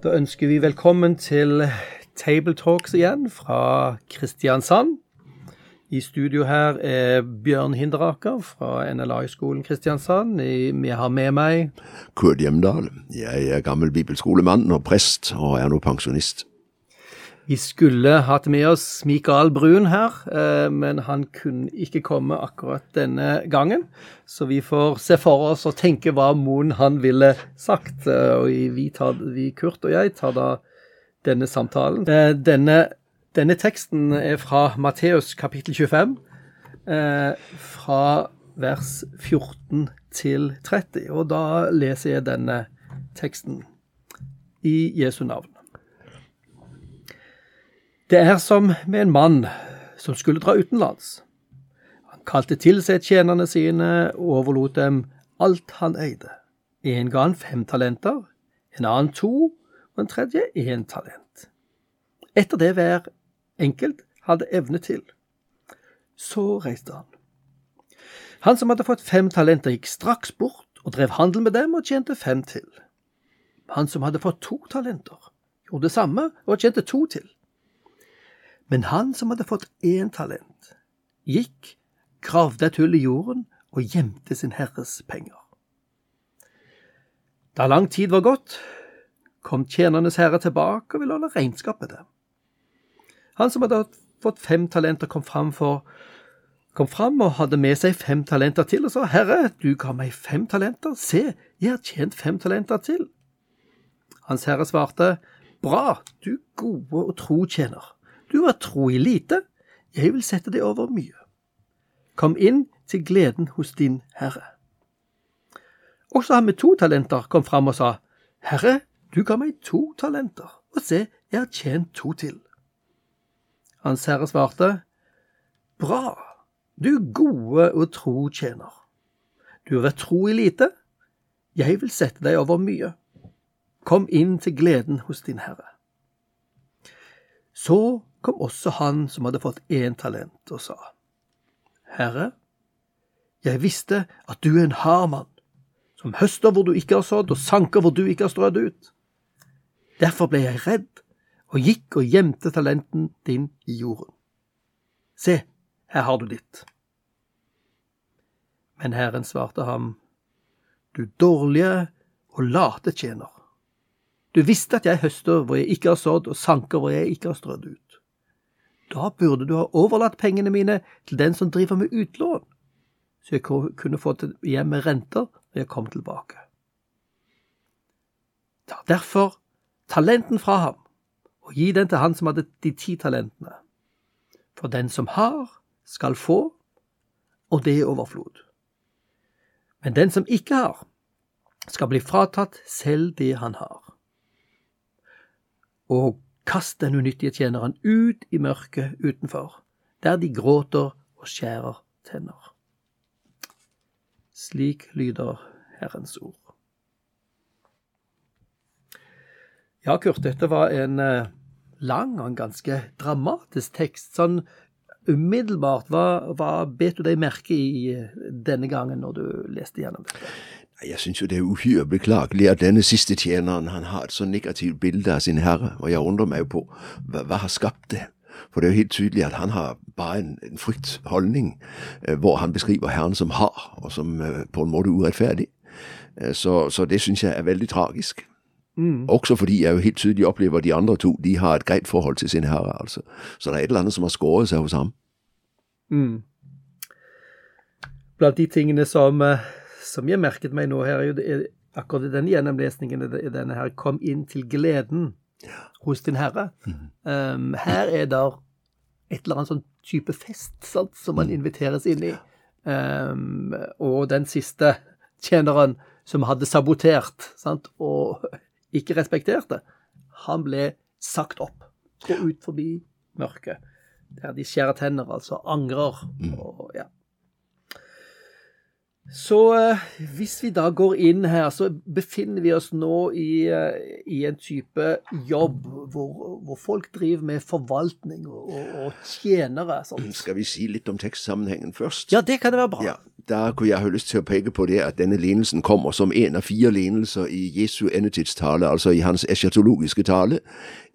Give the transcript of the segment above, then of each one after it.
Da ønsker vi velkommen til Table Talks igjen fra Kristiansand. I studio her er Bjørn Hinderaker fra NLA-skolen Kristiansand. Vi har med meg Kurt Hjemdal. Jeg er gammel bibelskolemann og prest, og er nå pensjonist. Vi skulle hatt med oss Mikael Brun her, eh, men han kunne ikke komme akkurat denne gangen. Så vi får se for oss og tenke hva Moen han ville sagt. Eh, og vi, tar, vi, Kurt og jeg tar da denne samtalen. Eh, denne, denne teksten er fra Matteus kapittel 25, fra vers 14 til 30. Og da leser jeg denne teksten i Jesu navn. Det er som med en mann som skulle dra utenlands. Han kalte til seg tjenerne sine og overlot dem alt han eide. En ga han fem talenter, en annen to, og en tredje én talent. Etter det hver enkelt hadde evne til. Så reiste han. Han som hadde fått fem talenter, gikk straks bort og drev handel med dem og tjente fem til. Han som hadde fått to talenter, gjorde det samme og tjente to til. Men han som hadde fått én talent, gikk, gravde et hull i jorden og gjemte sin herres penger. Da lang tid var gått, kom tjenernes herre tilbake og ville holde regnskap med dem. Han som hadde fått fem talenter, kom fram, for, kom fram og hadde med seg fem talenter til og sa, Herre, du ga meg fem talenter, se, jeg har tjent fem talenter til. Hans herre svarte, Bra, du gode og tro tjener. Du var tro i lite, jeg vil sette deg over mye. Kom inn til gleden hos din Herre. Også han med to talenter kom fram og sa, Herre, du ga meg to talenter, og se, jeg har tjent to til. Hans herre svarte, Bra, du gode og tro tjener. Du har vært tro i lite, jeg vil sette deg over mye. Kom inn til gleden hos din Herre. Så kom også han som hadde fått én talent, og sa, Herre, jeg visste at du er en hard mann, som høster hvor du ikke har sådd, og sanker hvor du ikke har strødd ut. Derfor ble jeg redd og gikk og gjemte talenten din i jorden. Se, her har du ditt. Men Herren svarte ham, Du dårlige og late tjener. Du visste at jeg høster hvor jeg ikke har sådd, og sanker hvor jeg ikke har strødd ut. Da burde du ha overlatt pengene mine til den som driver med utlån, så jeg kunne fått hjem med renter når jeg kom tilbake. Ta derfor talenten fra ham, og gi den til han som hadde de ti talentene. For den som har, skal få, og det er overflod. Men den som ikke har, skal bli fratatt selv det han har. Og Kast den unyttige tjeneren ut i mørket utenfor, der de gråter og skjærer tenner. Slik lyder Herrens ord. Ja, Kurt, dette var en eh, lang og en ganske dramatisk tekst. Sånn umiddelbart, hva, hva bet du deg merke i eh, denne gangen når du leste gjennom dette? Jeg syns jo det er uhyre beklagelig at denne siste tjeneren han har et så negativt bilde av sin herre, og jeg undrer meg jo på hva, hva har skapt det. For det er jo helt tydelig at han har bare en, en fryktholdning, eh, hvor han beskriver Herren som hard, og som eh, på en måte urettferdig. Eh, så, så, det syns jeg er veldig tragisk. Mm. Også fordi jeg jo helt tydelig opplever at de andre to de har et greit forhold til sin herre. altså. Så det er et eller annet som har skåret seg hos ham. Mm. Blant de tingene som som jeg merket meg nå her, er jo akkurat i denne gjennomlesningen i denne her, kom inn til gleden hos din Herre. Um, her er det et eller annet sånn type fest sant, som man mm. inviteres inn i. Um, og den siste tjeneren som hadde sabotert sant, og ikke respekterte, han ble sagt opp. og ut forbi mørket. Der de skjærer tenner, altså angrer. Og, ja. Så eh, hvis vi da går inn her, så befinner vi oss nå i, eh, i en type jobb hvor, hvor, folk driver med forvaltning og, og, og tjenere. Sånn. Skal vi si litt om tekstsammenhengen først? Ja, det kan det være bra. Ja, Da kunne jeg ha lyst til å peke på det at denne lignelsen kommer som en av fire lignelser i Jesu endetidstale, altså i hans eschatologiske tale,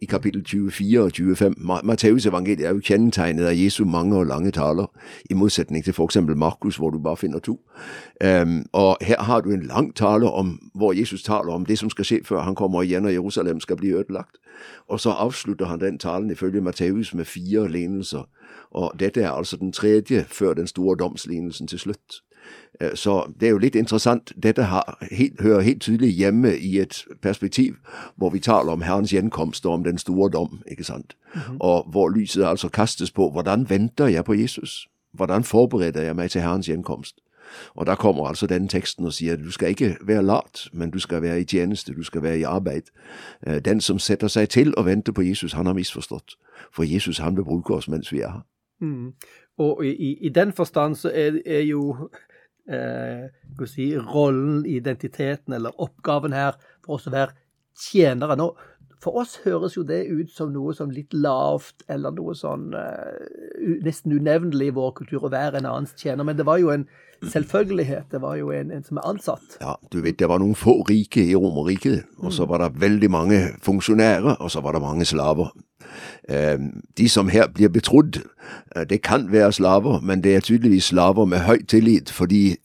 i kapittel 24 og 25. Matteus evangeliet er jo kjennetegnet av Jesu mange og lange taler, i motsetning til f.eks. Markus, hvor du bare finner to. Um, og her har du en lang tale om, hvor Jesus taler om det som skal skje før han kommer igjen og Jerusalem skal bli ødelagt. Og så avslutter han den talen ifølge Matteus med fire lignelser. Og dette er altså den tredje før den store domslignelsen til slutt. Så det er jo litt interessant. Dette helt, hører helt tydelig hjemme i et perspektiv hvor vi taler om Herrens gjenkomst og om den store dom, ikke sant? Mm -hmm. Og hvor lyset altså kastes på hvordan venter jeg på Jesus? Hvordan forbereder jeg meg til Herrens gjenkomst? Og da kommer altså denne teksten og sier at du skal ikke være lat, men du skal være i tjeneste, du skal være i arbeid. Den som setter seg til å vente på Jesus, han har misforstått. For Jesus han vil bruke oss mens vi er her. Mm. Og i, i, den forstand så er, er jo eh, si, rollen, identiteten eller oppgaven her for oss å være tjenere. Nå, for oss høres jo det ut som noe som litt lavt, eller noe sånn uh, nesten unevnelig i vår kultur å være en annens tjener. Men det var jo en selvfølgelighet. Det var jo en, en som er ansatt. Ja, du vet, det var noen få rike i Romerriket, og så var det veldig mange funksjonærer, og så var det mange slaver. De som her blir betrodd, det kan være slaver, men det er tydeligvis slaver med høy tillit, for de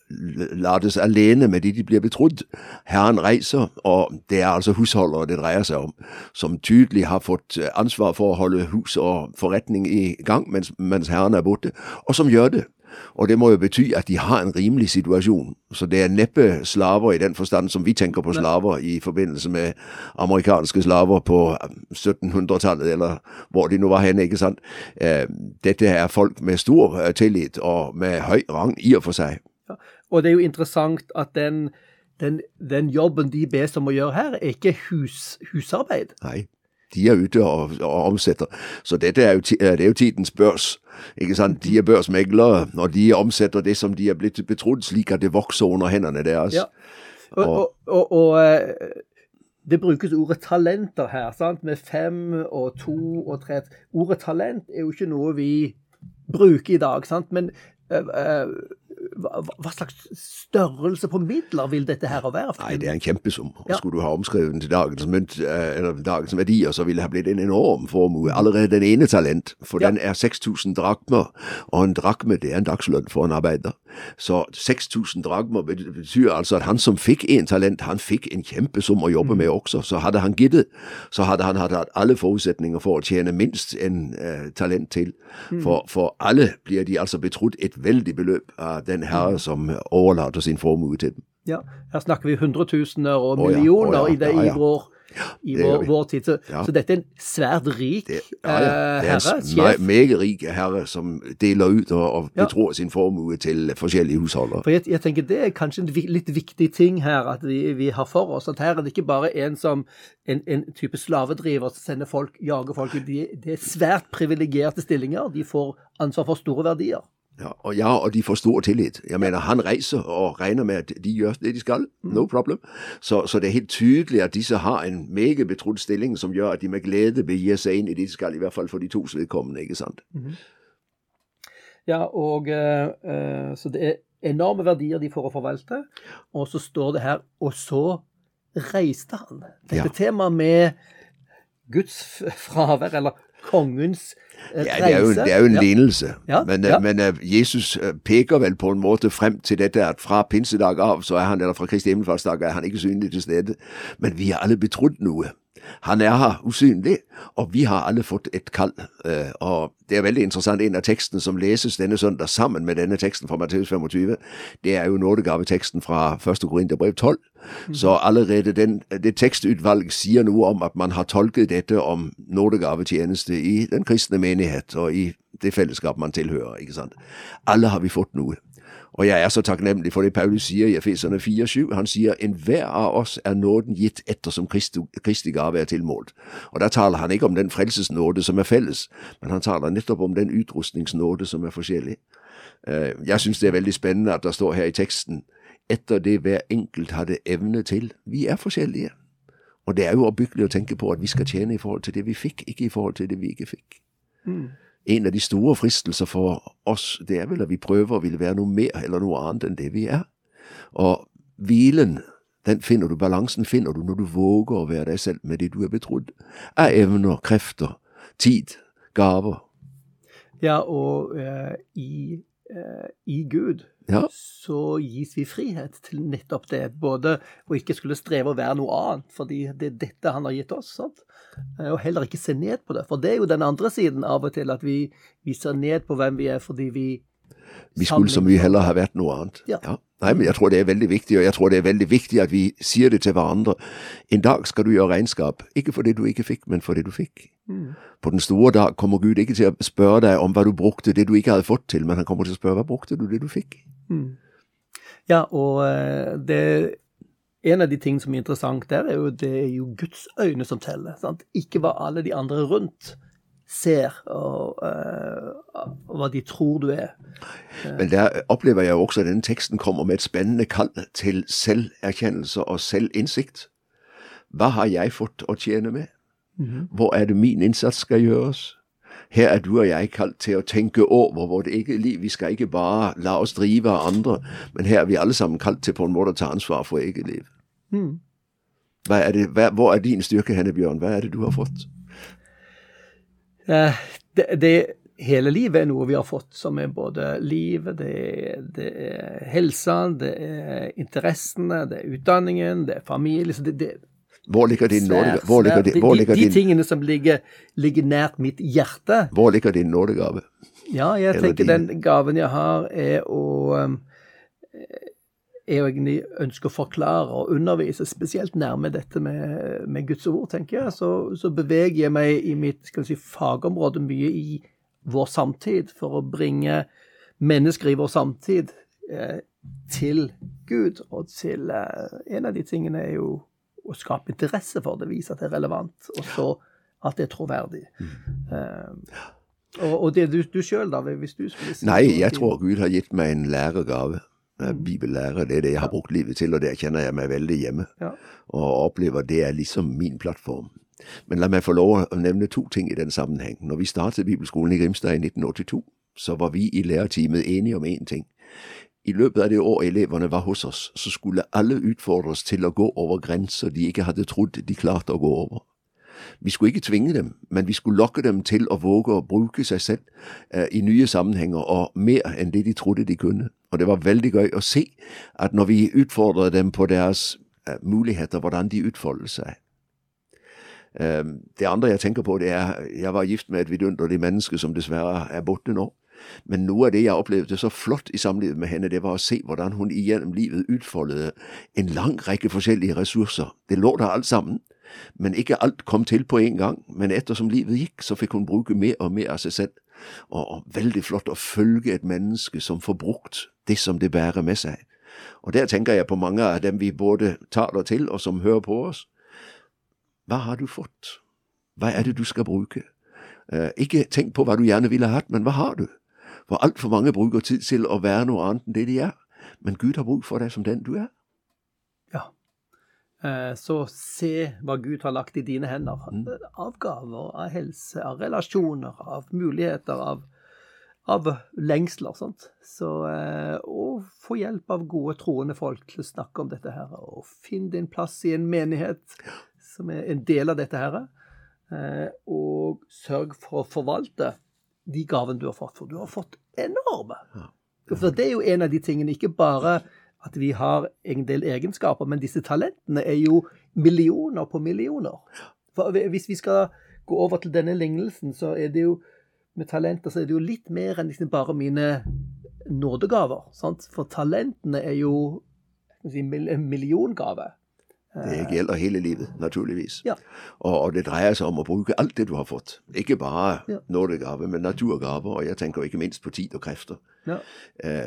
lades alene med de de blir betrodd. Herren reiser, og det er altså husholdere det dreier seg om, som tydelig har fått ansvar for å holde hus og forretning i gang mens, mens Herren er borte, og som gjør det. Og det må jo bety at de har en rimelig situasjon. Så det er neppe slaver i den forstand som vi tenker på slaver i forbindelse med amerikanske slaver på 1700-tallet, eller hvor de nå var henne, ikke sant. Dette er folk med stor tillit og med høy rang i og for seg. Ja. Og det er jo interessant at den, den, den jobben de bes om å gjøre her, er ikke hus, husarbeid. Nei de er ute og, og omsetter. Så dette er jo, det er jo tidens børs. ikke sant? De er børsmeglere, og de omsetter det som de er blitt betrodd, slik at det vokser under hendene deres. Ja. Og, og, og, og, det brukes ordet talenter her, sant? med fem og to og tre. Ordet talent er jo ikke noe vi bruker i dag, sant? men øh, uh, hva, hva, slags størrelse på midler vil dette her være? Nei, det er en kjempesum. Og. Skulle du ha omskrevet den til dagens, mynt, eller dagens verdier, så ville det ha blitt en enorm formue. Allerede den ene talent, for den er 6000 drakmer, og en drakme det er en dagslønn for en arbeider. Så 6000 drakmer betyr altså at han som fikk en talent, han fikk en kjempesum å jobbe mm. med også. Så hadde han giddet, så hadde han hatt alle forutsetninger for å tjene minst en uh, talent til. Mm. For, for alle blir de altså betrodd et veldig beløp av den herre som overlater sin formue til dem. Ja, her snakker vi hundretusener og millioner oh ja, oh ja, i det ja, i vår i vår, vår, tid. Så, ja. så, dette er en svært rik det, ja, ja. Eh, herre, sjef. Meget rik herre som deler ut og, og betror sin formue til forskjellige husholder. For jeg, jeg, tenker Det er kanskje en litt viktig ting her at vi, vi, har for oss. at Her er det ikke bare en som en, en type slavedriver som sender folk, jager folk. De, det er svært privilegerte stillinger. De får ansvar for store verdier. Ja, og ja, og de får stor tillit. Jeg mener, Han reiser og regner med at de gjør det de skal. Mm. No problem. Så, så det er helt tydelig at disse har en meget betrodd stilling som gjør at de med glede begir seg inn i det de skal, i hvert fall for de tos vedkommende. ikke sant? Mm. Ja, og uh, så det er enorme verdier de får å forvalte. Og så står det her Og så reiste han. Dette ja. temaet med Guds fravær, eller kongens ja, det er jo, det er jo en ja. lignelse. Ja, men, ja. men, uh, Jesus uh, peker vel på en måte frem til dette at fra pinsedag av, så er han, eller fra Kristi himmelfartsdag, er han ikke synlig til stede. Men vi er alle betrodd noe. Han er her usynlig, og vi har alle fått et kall. Uh, og det er veldig interessant, en av tekstene som leses denne søndag sammen med denne teksten fra Matteus 25, det er jo nådegaveteksten fra 1. Korinterbrev 12. Mm. Så allerede den, det tekstutvalg sier noe om at man har tolket dette om nådegavetjeneste i den kristne menighet og i det fellesskap man tilhører. ikke sant? Alle har vi fått noe. Og jeg er så takknemlig for det Paulus sier i Efeserne 4,7. Han sier enhver av oss er nåden gitt ettersom Kristi, gave er tilmålt. Og da taler han ikke om den frelsesnåde som er felles, men han taler nettopp om den utrustningsnåde som er forskjellig. Eh, jeg syns det er veldig spennende at det står her i teksten etter det hver enkelt hadde evne til. Vi er forskjellige. Og det er jo oppbyggelig å tenke på at vi skal tjene i forhold til det vi fikk, ikke i forhold til det vi ikke fikk. Mm. En av de store fristelser for oss, det er vel at vi prøver å ville være noe mer eller noe annet enn det vi er. Og hvilen, den finner du, balansen finner du når du våger å være deg selv med det du er betrodd. Av evner, krefter, tid, gaver. Ja, og uh, i, uh, i Gud Ja. så gis vi frihet til nettopp det. Både å ikke skulle streve å være noe annet, fordi det er dette han har gitt oss. sant? Eh, Og heller ikke se ned på det. For det er jo den andre siden av og til, at vi, vi ser ned på hvem vi er fordi vi Vi skulle så mye heller ha vært noe annet. Ja. Nei, men jeg tror det er veldig viktig, og jeg tror det er veldig viktig at vi sier det til hverandre. En dag skal du gjøre regnskap, ikke for det du ikke fikk, men for det du fikk. Mm. På den store dag kommer Gud ikke til å spørre deg om hva du brukte det du ikke hadde fått til, men han kommer til å spørre hva brukte du det du fikk. Mm. Ja, og eh, det En av de tingene som er interessant der, er jo det er jo Guds øyne som teller. Sant? Ikke hva alle de andre rundt ser, og, uh, hva de tror du er. Men der opplever jeg jo også at denne teksten kommer med et spennende kall til selverkjennelse og selvinnsikt. Hva har jeg fått å tjene med? Hvor er det min innsats skal gjøres? Her er du og jeg kalt til å tenke over vårt eget liv. Vi skal ikke bare la oss drive av andre, men her er vi alle sammen kalt til på en måte å ta ansvar for eget liv. Mm. Er det, hva, hvor er din styrke henne, Bjørn? Hva er det du har fått? Eh, det, det, hele livet er noe vi har fått, som er både livet, det, det er helsa, det er interessene, det er utdanningen, det er familie. Så det, det Hvor ligger din nådegave? Hvor ligger, de, de tingene som ligger, ligger nært mitt hjerte. hvor ligger din nådegave? Ja, jeg Eller tenker din- den gaven jeg har, er å um, er å egentlig ønske å forklare og undervise, spesielt nærme dette med, med Guds ord, tenker jeg. Så, så beveger jeg meg i mitt skal vi si, fagområde mye i vår samtid for å bringe mennesker i vår samtid eh, til Gud. Og til eh, En av de tingene er jo å skape interesse for det, vise at det er relevant, og så at det er troverdig. Eh, og, og det du, du sjøl, da, hvis du skulle si Nei, jeg tror Gud har gitt meg en læregave. Eh, Bibellærer, det er det jeg har brukt livet til, og der kjenner jeg meg veldig hjemme. Ja. Og opplever det er liksom min plattform. Men la meg få lov å nevne to ting i den sammenheng. Når vi startet Bibelskolen i Grimstad i 1982, så var vi i lærerteamet enige om én ting. I løpet av det år elevene var hos oss, så skulle alle utfordres til å gå over grenser de ikke hadde trodd de klarte å gå over. Vi skulle ikke tvinge dem, men vi skulle lokke dem til å våge å bruke seg selv eh, i nye sammenhenger, og mer enn det de trodde de kunne. Og det var veldig gøy å se at når vi utfordret dem på deres eh, muligheter, hvordan de utfoldet seg. Eh, det andre jeg tenker på, det er Jeg var gift med et vidunderlig menneske som dessverre er borte nå. Men noe av det jeg opplevde så flott i samlivet med henne, det var å se hvordan hun igjennom livet utfoldet en lang rekke forskjellige ressurser. Det lå der alt sammen, men ikke alt kom til på en gang. Men ettersom livet gikk, så fikk hun bruke mer og mer av seg selv. Og, veldig flott å følge et menneske som får brukt det som det bærer med seg. Og der tenker jeg på mange av dem vi både taler til, og som hører på oss. Hva har du fått? Hva er det du skal bruke? Eh, ikke tenk på hva du gjerne ville hatt, men hva har du? For altfor mange bruker tid til å være noe annet enn det de er. Men Gud har bruk for deg som den du er. Ja. Eh, Så se hva Gud har lagt i dine hender. Mm. Av gaver, av helse, av relasjoner, av muligheter, av, av lengsler. Sant? Så, å og få hjelp av gode, troende folk til å snakke om dette her. Og finn din plass i en menighet som er en del av dette her. eh, Og sørg for å forvalte de gavene du har fått. For du har fått enorme. For det er jo en av de tingene, ikke bare at vi har en del egenskaper, men disse talentene er jo millioner på millioner. For hvis vi skal gå over til denne lignelsen, så er det jo med talenter så er det jo litt mer enn liksom bare mine nådegaver. Sant? For talentene er jo si, en milliongave. Det gjelder hele livet, naturligvis. Ja. Og, det dreier seg om å bruke alt det du har fått. Ikke bare Ja. nådegave, men naturgaver, og jeg tenker ikke minst på tid og krefter. Ja.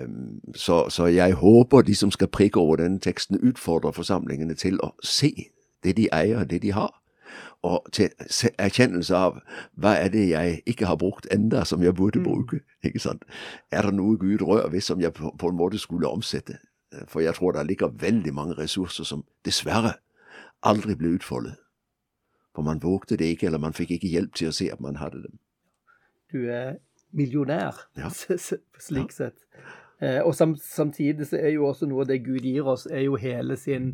Um, Så, så jeg håper de som skal prikke over denne teksten, utfordrer forsamlingene til å se det de eier, det de har. Og til erkjennelse av hva er det jeg ikke har brukt enda som jeg burde bruke. ikke sant? Er det noe Gud rører ved som jeg på, på en måte skulle omsette? For jeg tror det ligger veldig mange ressurser som dessverre aldri ble utfoldet. For man vågte det ikke, eller man fikk ikke hjelp til å se at man hadde dem. Du er millionær, Ja. slik sett. Eh, og samtidig så er jo også noe av det Gud gir oss, er jo hele sin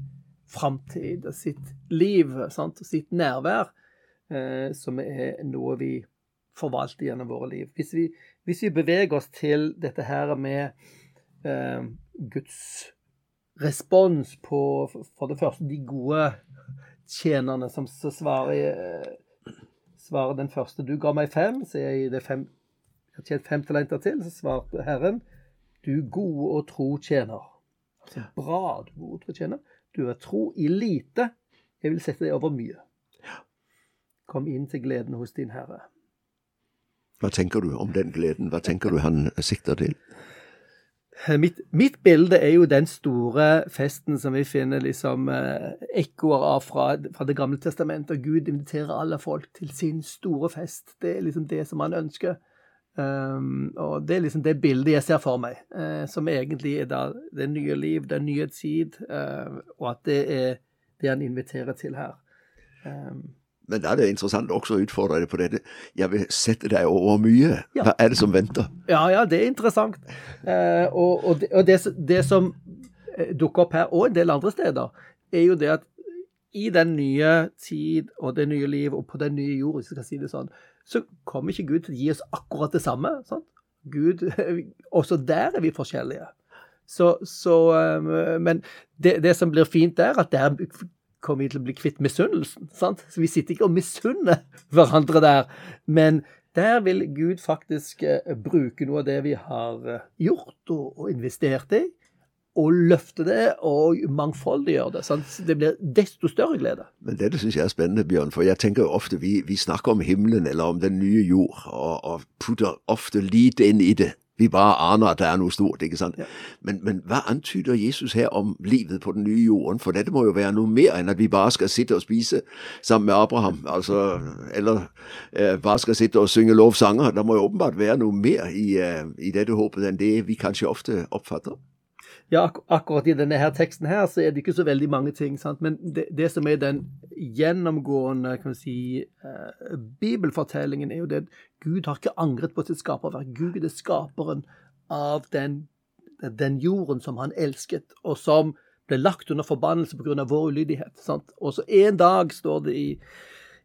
framtid og sitt liv, sant? og sitt nærvær, eh, som er noe vi forvalter gjennom våre liv. Hvis vi, hvis vi beveger oss til dette her med Guds respons på for det første de gode tjenerne som svarer, eh, svarer den første. Du ga meg fem, så jeg det fem, jeg har tjent fem talenter til. Så svarte Herren, du gode og tro tjener. Altså bra, du gode og tro tjener. Du er tro i lite, jeg vil sette deg over mye. Kom inn til gleden hos din Herre. Hva tenker du om den gleden? Hva tenker du han sikter til? Mitt, mitt bilde er jo den store festen som vi finner liksom eh, ekkoer av fra, fra Det gamle testamentet. Gud inviterer alle folk til sin store fest. Det er liksom det som han ønsker. Um, og det er liksom det bildet jeg ser for meg, eh, som egentlig er da det nye liv, den nye tid, eh, og at det er det han inviterer til her. Um, Men da er det interessant også å utfordre deg på dette. Jeg vil sette deg over mye. Hva er det som venter? Ja, ja, det er interessant. Eh, og og, det, og det, det som eh, dukker opp her, og en del andre steder, er jo det at i den nye tid og det nye liv og på den nye jord, hvis jeg skal si det sånn, så kommer ikke Gud til å gi oss akkurat det samme. Sant? Gud, Også der er vi forskjellige. Så, så eh, Men det, det som blir fint der, at der kommer vi til å bli kvitt misunnelsen. sant? Så Vi sitter ikke og misunner hverandre der, men der vil Gud faktisk eh, bruke noe av det vi har eh, gjort og, investert i, og løfte det og mangfoldiggjøre det. Sant? Det blir desto større glede. Men dette syns jeg er spennende, Bjørn. For jeg tenker jo ofte vi, vi snakker om himmelen eller om den nye jord, og, og putter ofte lite inn i det. Vi bare aner at det er noe stort. ikke sant? Ja. Men, men hva antyder Jesus her om livet på den nye jorden? For dette må jo være noe mer enn at vi bare skal sitte og spise sammen med Abraham. altså, Eller eh, bare skal sitte og synge lovsanger. Det må jo åpenbart være noe mer i, eh, i dette håpet enn det vi kanskje ofte oppfatter. Ja, ak akkurat i denne her teksten her så er det ikke så veldig mange ting. sant? Men det, det som er den gjennomgående kan si, eh, bibelfortellingen, er jo det at Gud har ikke angret på sitt skaperverk. Gud er skaperen av den, den jorden som han elsket, og som ble lagt under forbannelse pga. vår ulydighet. sant? Og så en dag står det i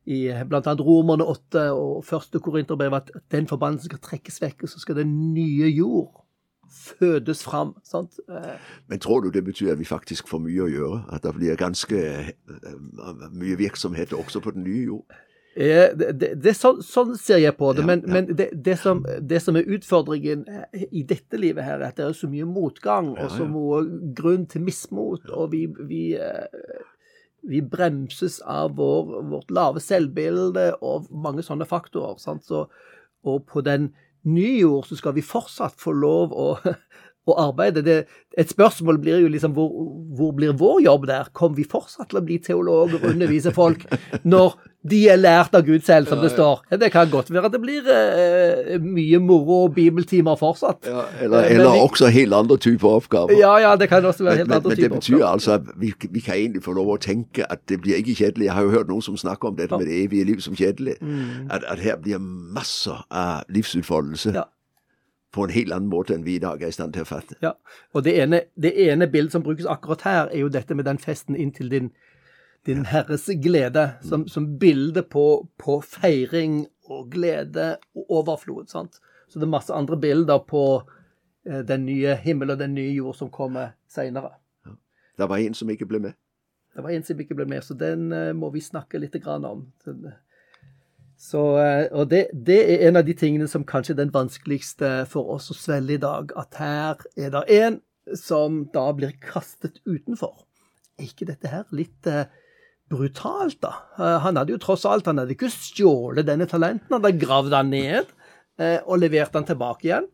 i bl.a. Romerne 8 og første Korinterbrev at den forbannelsen skal trekkes vekk, og så skal den nye jord fødes fram. sant? Eh, Men tror du det betyr at vi faktisk får mye å gjøre? At det blir ganske eh, mye virksomhet også på den nye jord? Eh, Det, det, det, sånn, sånn ser jeg på det, Ja, men, ja. men det, det, som, det som er utfordringen i dette livet her, er at det er så mye motgang Ja, og så mye grunn til mismot, og vi, vi, vi bremses av vår, vårt lave selvbilde og mange sånne faktorer. Sant? Så, og på den nye jord så skal vi fortsatt få lov å, å arbeide. Det, et spørsmål blir jo liksom hvor, hvor blir vår jobb der? Kommer vi fortsatt til å bli teologer og undervise folk når de er lært av Gud selv, som det står? Ja, det kan godt være at det blir eh, mye moro og bibeltimer fortsatt. Eller, Eh, eller vi- også helt andre typer oppgaver. Ja, ja, det kan også være helt men, andre men det betyr oppgaver. altså at vi, vi kan egentlig få lov å tenke at det blir ikke kjedelig. Jeg har jo hørt noen som snakker om dette Ja. med det evige liv som kjedelig. Mm. At, at her blir masser av livsutfoldelse Ja. på en helt annen måte enn vi i dag er i stand til å fatte. Ja, og det ene, det ene bildet som brukes akkurat her, er jo dette med den festen inntil din, din Herres glede, som, som bilde på, på feiring og glede og overflod. sant? Så det er masse andre bilder på eh, den nye himmel og den nye jord som kommer seinere. Det var en som ikke ble med. Det var en som ikke ble med, så den eh, må vi snakke litt grann om. Så, så, eh, og det, det er en av de tingene som kanskje er den vanskeligste for oss å svelge i dag. At her er det en som da blir kastet utenfor. er ikke dette her litt eh, brutalt, da? Eh, han hadde jo tross alt han hadde ikke stjålet denne talenten, han hadde gravd han ned eh, og levert han tilbake igjen.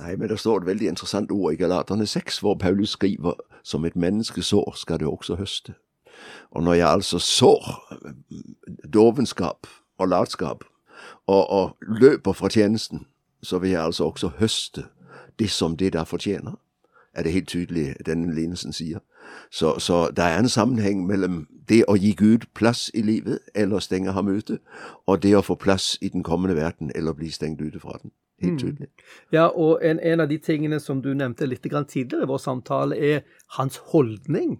Nei, men det står et veldig interessant ord i Galaterne 6, hvor Paulus skriver som et menneske sår, skal det også høste. Og når jeg altså sår dovenskap og latskap, og, og løper fra tjenesten, så vil jeg altså også høste det som det der fortjener. Er det helt tydelig denne lignelsen sier. Så, så det er en sammenheng mellom det å gi Gud plass i livet, eller stenge ham ute, og det å få plass i den kommende verden, eller bli stengt ute fra den. Helt tydelig. Ja, og en, en av de tingene som du nevnte litt grann tidligere i vår samtale, er hans holdning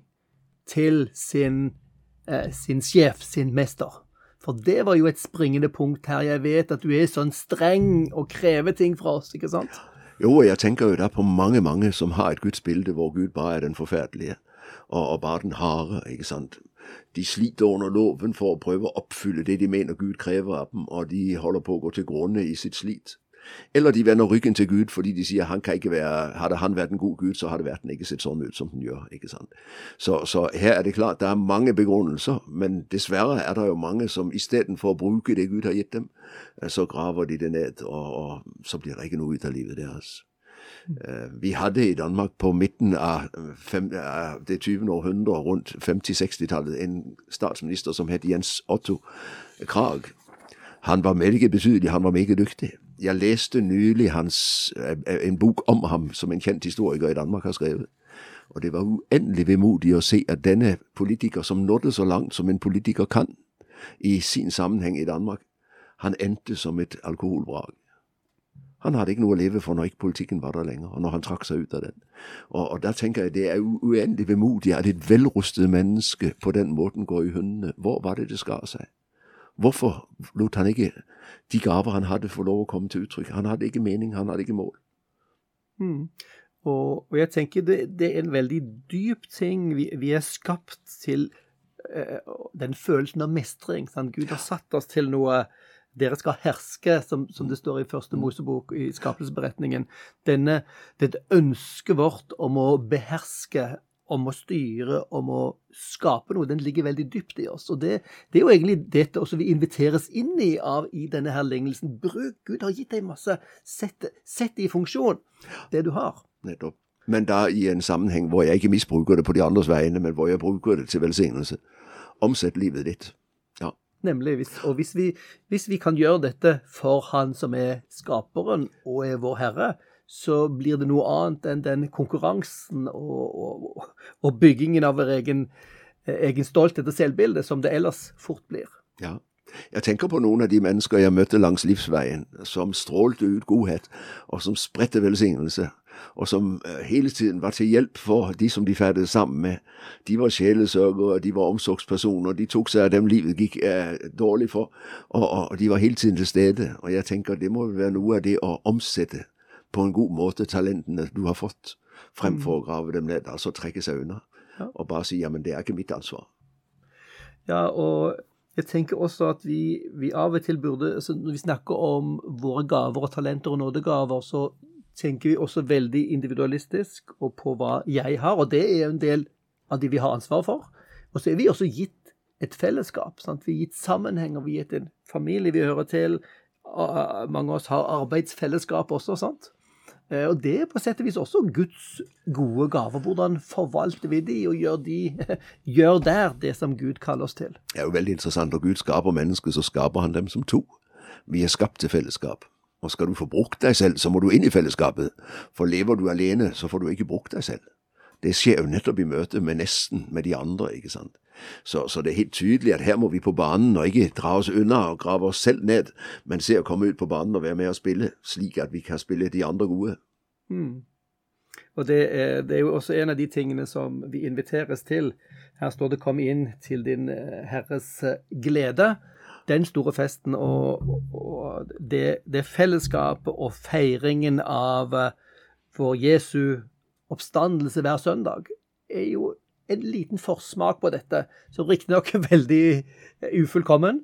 til sin, eh, sin sjef, sin mester. For det var jo et springende punkt her. Jeg vet at du er sånn streng og krever ting fra oss, ikke sant? Jo, jeg tenker jo da på mange, mange som har et gudsbilde hvor Gud bare er den forferdelige, og, og bare den harde, ikke sant. De sliter under loven for å prøve å oppfylle det de mener Gud krever av dem, og de holder på å gå til grunne i sitt slit. Eller de vender ryggen til Gud fordi de sier han kan ikke være, hadde han vært en god Gud, så hadde verden ikke sett sånn ut som den gjør. ikke sant? Så, så her er det klart, det er mange begrunnelser, men dessverre er det jo mange som istedenfor å bruke det Gud har gitt dem, så graver de det ned, og, og så blir det ikke noe ut av livet deres. Uh, vi hadde i Danmark på midten av, fem, av det 20. århundre, rundt 50-60-tallet, en statsminister som het Jens Otto Krag. Han var meget betydelig, han var meget dyktig. Jeg leste nylig hans, eh, en bok om ham som en kjent historiker i Danmark har skrevet. Og det var uendelig vemodig å se at denne politiker, som nådde så langt som en politiker kan i sin sammenheng i Danmark, han endte som et alkoholvrak. Han hadde ikke noe å leve for når ikke politikken var der lenger, og når han trakk seg ut av den. Og, og da tenker jeg det er uendelig vemodig at et velrustet menneske på den måten går i hundene. Hvor var det det skar seg? Hvorfor lot han ikke de gaver han hadde, få lov å komme til uttrykk? Han hadde ikke mening, han hadde ikke mål. Mm. Og, og, jeg tenker det, det, er en veldig dyp ting. Vi, vi er skapt til uh, den følelsen av mestring. Sant? Gud har satt oss til noe dere skal herske, som, som, det står i første Mosebok i skapelsesberetningen. Denne, dette ønsket vårt om å beherske om å styre, om å skape noe, den ligger veldig dypt i oss. Og det, det er jo egentlig dette også vi inviteres inn i av i denne her lignelsen. Bruk Gud har gitt deg masse. Sett, sett det i funksjon, det du har. Nettopp. Men da i en sammenheng hvor jeg ikke misbruker det på de andres vegne, men hvor jeg bruker det til velsignelse. Omsett livet ditt. Nemlig. Hvis, og hvis vi, hvis vi kan gjøre dette for Han som er skaperen og er vår Herre, så blir det noe annet enn den konkurransen og, og, og byggingen av egen, egen stolthet og selvbilde som det ellers fort blir. Ja. Jeg tenker på noen av de mennesker jeg møtte langs livsveien, som strålte ut godhet, og som spredte velsignelse, og som eh, hele tiden var til hjelp for de som de ferdes sammen med. De var sjelesørgere, de var omsorgspersoner, de tok seg av dem livet gikk eh, dårlig for, og, og, de var hele tiden til stede. Og jeg tenker det må være noe av det å omsette på en god måte talentene du har fått, fremfor å mm. grave dem ned. Altså trekke seg unna og bare si ja, men det er ikke mitt ansvar. Ja, og jeg tenker også at vi, vi av og til burde altså Når vi snakker om våre gaver og talenter og nådegaver, så tenker vi også veldig individualistisk og på hva jeg har, og det er en del av de vi har ansvar for. Og så er vi også gitt et fellesskap. Sant? Vi er gitt sammenhenger, vi er gitt en familie vi hører til. Mange av oss har arbeidsfellesskap også, sant? Eh, og det er på sett og vis også Guds gode gaver. Hvordan forvalter vi de, og gjør, de, gjør der det som Gud kaller oss til? Det er jo veldig interessant. Når Gud skaper mennesker, så skaper han dem som to. Vi er skapt til fellesskap. Og skal du få brukt deg selv, så må du inn i fellesskapet. For lever du alene, så får du ikke brukt deg selv. Det skjer jo nettopp i møte med nesten, med de andre, ikke sant. Så, så, det er helt tydelig at her må vi på banen og ikke dra oss unna og grave oss selv ned, men se å komme ut på banen og være med og spille, slik at vi kan spille de andre gode. Mm. Og det er, det er, jo også en av de tingene som vi inviteres til. Her står det 'kom inn til din eh, Herres eh, glede'. Den store festen og, og det, det fellesskapet og feiringen av eh, vår Jesu oppstandelse hver søndag er jo en liten forsmak på dette, som riktignok er veldig eh, ufullkommen.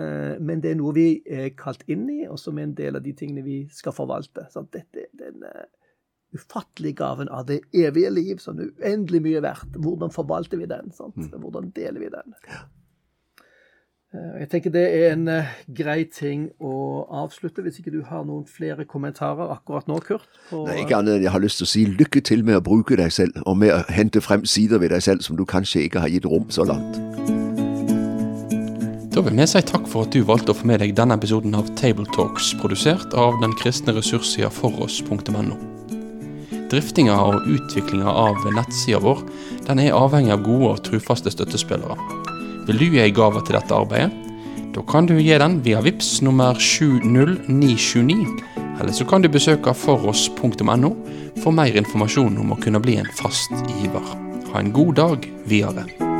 Eh, men det er noe vi er kalt inn i, og som er en del av de tingene vi skal forvalte. Så dette er den, ufattelige gaven av det evige liv, som er uendelig mye verdt. Hvordan forvalter vi den? Sant? Hvordan deler vi den? Eh, Jeg tenker det er en eh, grei ting å avslutte, hvis ikke du har noen flere kommentarer akkurat nå, Kurt? er ikke annet enn jeg har lyst til å si lykke til med å bruke deg selv, og med å hente frem sider ved deg selv som du kanskje ikke har gitt rom så langt. Da vil vi si takk for at du valgte å få med deg denne episoden av Tabletalks, produsert av den kristne ressurssida foross.no. Driftinga og utviklinga av nettsida vår den er avhengig av gode og trufaste støttespillere. Vil du gi ei gave til dette arbeidet? Da kan du gi den via VIPS nummer 70929, eller så kan du besøke foross.no for mer informasjon om å kunne bli en fast giver. Ha en god dag videre.